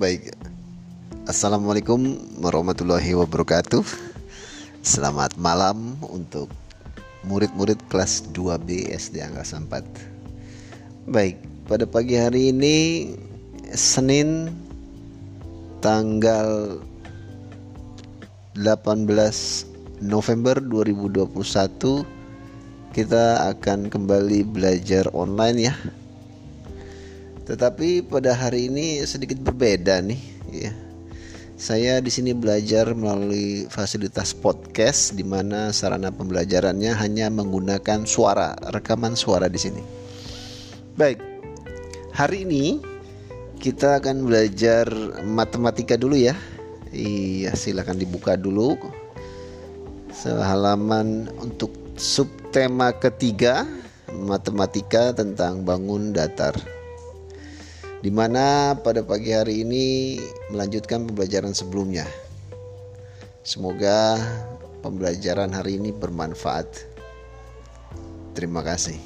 Baik. Assalamualaikum warahmatullahi wabarakatuh. Selamat malam untuk murid-murid kelas 2B SD Angkasa 4. Baik, pada pagi hari ini Senin tanggal 18 November 2021 kita akan kembali belajar online ya. Tetapi pada hari ini sedikit berbeda nih ya. Saya di sini belajar melalui fasilitas podcast di mana sarana pembelajarannya hanya menggunakan suara, rekaman suara di sini. Baik. Hari ini kita akan belajar matematika dulu ya. Iya, silakan dibuka dulu. Sehalaman untuk subtema ketiga matematika tentang bangun datar di mana pada pagi hari ini melanjutkan pembelajaran sebelumnya. Semoga pembelajaran hari ini bermanfaat. Terima kasih.